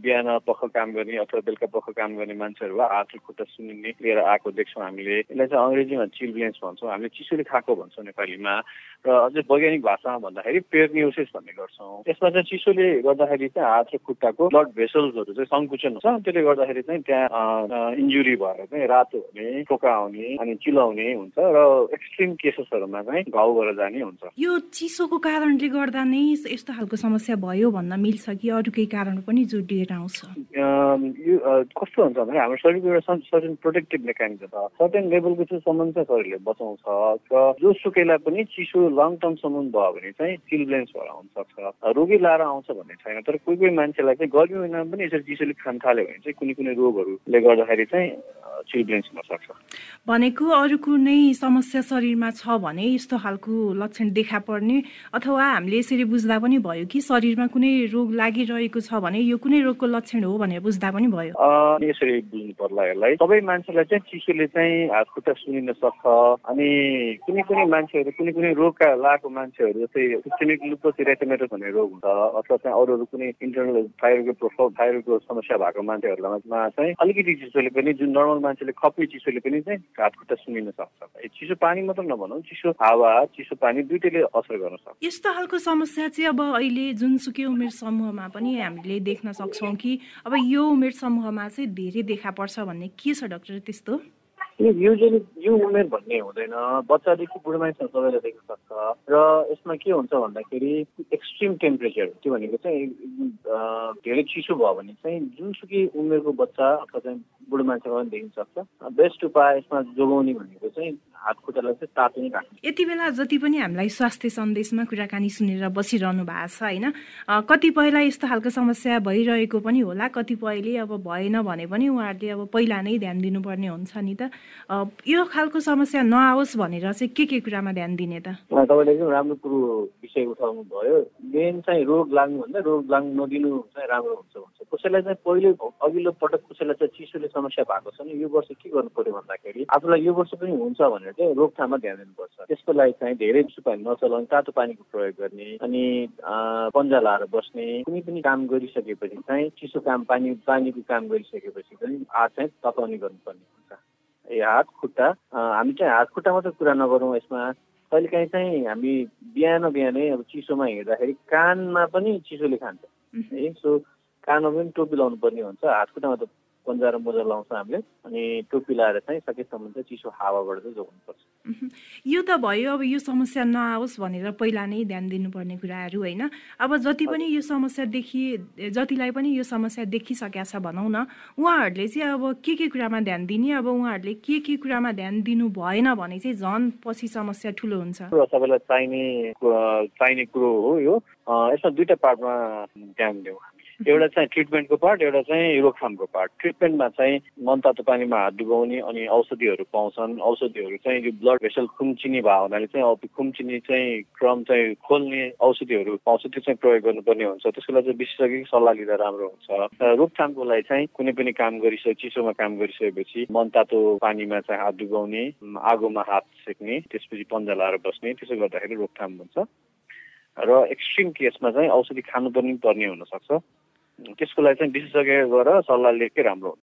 बिहान पख काम गर्ने अथवा बेलुका पख काम गर्ने मान्छेहरू हात खुट्टा सुनिने लिएर आएको देख्छौँ हामीले। यसलाई चाहिँ अङ्ग्रेजीमा चिल्ब्लेन्स भन्छौँ। हामीले चिसोले खाएको भन्छौँ नेपालीमा। र अझै वैज्ञानिक भाषामा भन्दाखेरि पेर्नियोसिस भन्ने गर्छौँ। यसमा चाहिँ चिसोले गर्दाखेरि चाहिँ हात र खुट्टाको ब्लड भेसल्सहरू चाहिँ सङ्कुचन हुन्छ। त्यसले गर्दाखेरि चाहिँ त्यहाँ इन्जुरी भएर चाहिँ रातो हुने टोका आउने अनि चिलाउने हुन्छ र एक्सट्रिम केसेसहरूमा चाहिँ घाउ भएर जाने हुन्छ। यो चिसोको कारणले गर्दा नै यस्तो खालको समस्या भयो भन्न मिल्छ कि अरू केही कारण पनि जोडिएर आउँछ यो कस्तो हुन्छ भने हाम्रो शरीरको एउटा सर्टेन प्रोटेक्टिभ मेकानिजम छ। सर्टेन लेभलको चिसोसम्म चाहिँ शरीरले बचाउँछ। र जो सुकैलाई पनि चिसो लङ टर्मसम्म भयो भने चाहिँ चिल्ब्लेन्स भएर आउन सक्छ। रोगी लाएर आउँछ भन्ने छैन तर कोही कोही मान्छेलाई चाहिँ गर्मी महिनामा पनि यसरी चिसोले खान थाल्यो भने चाहिँ कुनै कुनै रोगहरूले गर्दाखेरि चाहिँ चिल्ब्लेन्स हुन सक्छ। भनेको अरू कुनै समस्या शरीरमा छ भने यस्तो खालको लक्षण देखा पर्ने अथवा हामीले यसरी बुझ्दा पनि भयो कि शरीरमा कुनै रोग लागिरहेको छ भने यो कुनै रोगको लक्षण हो भनेर बुझ्दा पनि भयो। यसरी बुझ्नु पर्ला यसलाई। सबै मान्छेलाई चाहिँ चिसोले चाहिँ हात खुट्टा सुनिन सक्छ। अनि कुनै कुनै मान्छेहरू कुनै कुनै रोगका लागेको मान्छेहरू जस्तै सिस्टेमिक लुपोस इरेटोमेटोस भन्ने रोग हुन्छ। अथवा चाहिँ अरू अरू कुनै इन्टरनल थाइरोइडको प्रोफाइल थाइरोइडको समस्या भएको मान्छेहरूमा चाहिँ अलिकति चिसोले पनि जुन नर्मल मान्छेले खप्ने चिसोले पनि चाहिँ हात खुट्टा सुनिन सक्छ। चिसो पानी मात्र नभनौँ चिसो हावा चिसो पानी दुइटैले असर गर्न सक्छ। यस्तो खालको समस्या चाहिँ अब अहिले जुनसुकै उमेर समूहमा पनि हामीले देख्न सक्छौँ। कि अब यो उमेर समूहमा चाहिँ धेरै देखा पर्छ भन्ने के छ डाक्टर त्यस्तो? युजली यो उमेर भन्ने हुँदैन। बच्चादेखि बुढो सबैले देख्न सक्छ। र यसमा के हुन्छ भन्दाखेरि एक्सट्रिम टेम्परेचर त्यो भनेको चाहिँ धेरै चिसो भयो भने चाहिँ जुनसुकै उमेरको बच्चा अथवा चाहिँ बुढो मान्छेमा पनि देखिन सक्छ। बेस्ट उपाय यसमा जोगाउने भनेको चाहिँ हात खुट्टालाई चाहिँ तातो नै राख्नु। यति बेला जति पनि हामीलाई स्वास्थ्य सन्देशमा कुराकानी सुनेर बसिरहनु भएको छ होइन? कतिपयलाई यस्तो खालको समस्या भइरहेको पनि होला। कतिपयले अब भएन भने पनि उहाँहरूले अब पहिला नै ध्यान दिनुपर्ने हुन्छ नि त। यो खालको समस्या नआओस् भनेर चाहिँ के के कुरामा ध्यान दिने त? तपाईँले एकदम राम्रो कुरो विषय उठाउनु भयो मेन चाहिँ रोग लाग्नुभन्दा रोग लाग्नु नदिनु चाहिँ राम्रो हुन्छ भन्छ। कसैलाई चाहिँ पहिले अघिल्लो पटक कसैलाई चाहिँ चिसोले समस्या भएको छ नि यो वर्ष के गर्नु पर्यो भन्दाखेरि आफूलाई यो वर्ष पनि हुन्छ भनेर चाहिँ रोकथाममा ध्यान दिनुपर्छ। त्यसको लागि चाहिँ धेरै चिसो पानी नचलाउने तातो पानीको प्रयोग गर्ने अनि पन्जा लाएर बस्ने कुनै पनि काम गरिसकेपछि चाहिँ चिसो काम पानी पानीको काम गरिसकेपछि पनि हात चाहिँ तताउने गर्नुपर्ने हुन्छ। ए हात खुट्टा हामी चाहिँ हात खुट्टा मात्रै कुरा नगरौँ यसमा कहिलेकाहीँ चाहिँ हामी बिहान बिहानै अब चिसोमा हिँड्दाखेरि कानमा पनि चिसोले खान्छ। है सो कानमा पनि टोपी लाउनु पर्ने हुन्छ हात खुट्टामा त पन्जा र मोजा लाउँछ हामीले अनि टोपी लाएर चाहिँ सकेसम्म चाहिँ चिसो हावाबाट चाहिँ जोगाउनुपर्छ। यो त भयो अब यो समस्या नआओस् भनेर पहिला नै ध्यान दिनुपर्ने कुराहरू होइन। अब जति पनि यो समस्या देखि जतिलाई पनि यो समस्या देखिसकेका छ भनौँ न उहाँहरूले चाहिँ अब के के कुरामा ध्यान दिने अब उहाँहरूले के के कुरामा ध्यान दिनु भएन भने चाहिँ झन् पछि समस्या ठुलो हुन्छ। सबैलाई चाहिने चाहिने कुरो हो यो। यसमा दुईवटा पार्टमा ध्यान दिउँ एउटा चाहिँ ट्रिटमेन्टको पार्ट एउटा चाहिँ रोकथामको पार्ट। ट्रिटमेन्टमा चाहिँ मनतातो पानीमा हात डुबाउने अनि औषधिहरू पाउँछन्। औषधिहरू चाहिँ यो ब्लड भेसल खुम्चिने भयो हुनाले चाहिँ अब खुम्चिने चाहिँ क्रम चाहिँ खोल्ने औषधिहरू पाउँछ। त्यो चाहिँ प्रयोग गर्नुपर्ने हुन्छ। त्यसको लागि चाहिँ विशेषज्ञ सल्लाह लिँदा राम्रो हुन्छ। रोकथामको लागि चाहिँ कुनै पनि काम गरिसके चिसोमा काम गरिसकेपछि मनतातो पानीमा चाहिँ हात डुबाउने आगोमा हात सेक्ने त्यसपछि पन्जा लाएर बस्ने त्यसो गर्दाखेरि रोकथाम हुन्छ। र एक्सट्रिम केसमा चाहिँ औषधि खानुपर्ने पर्ने हुनसक्छ। त्यसको लागि चाहिँ विशेषज्ञ गएर सल्लाह लिएकै राम्रो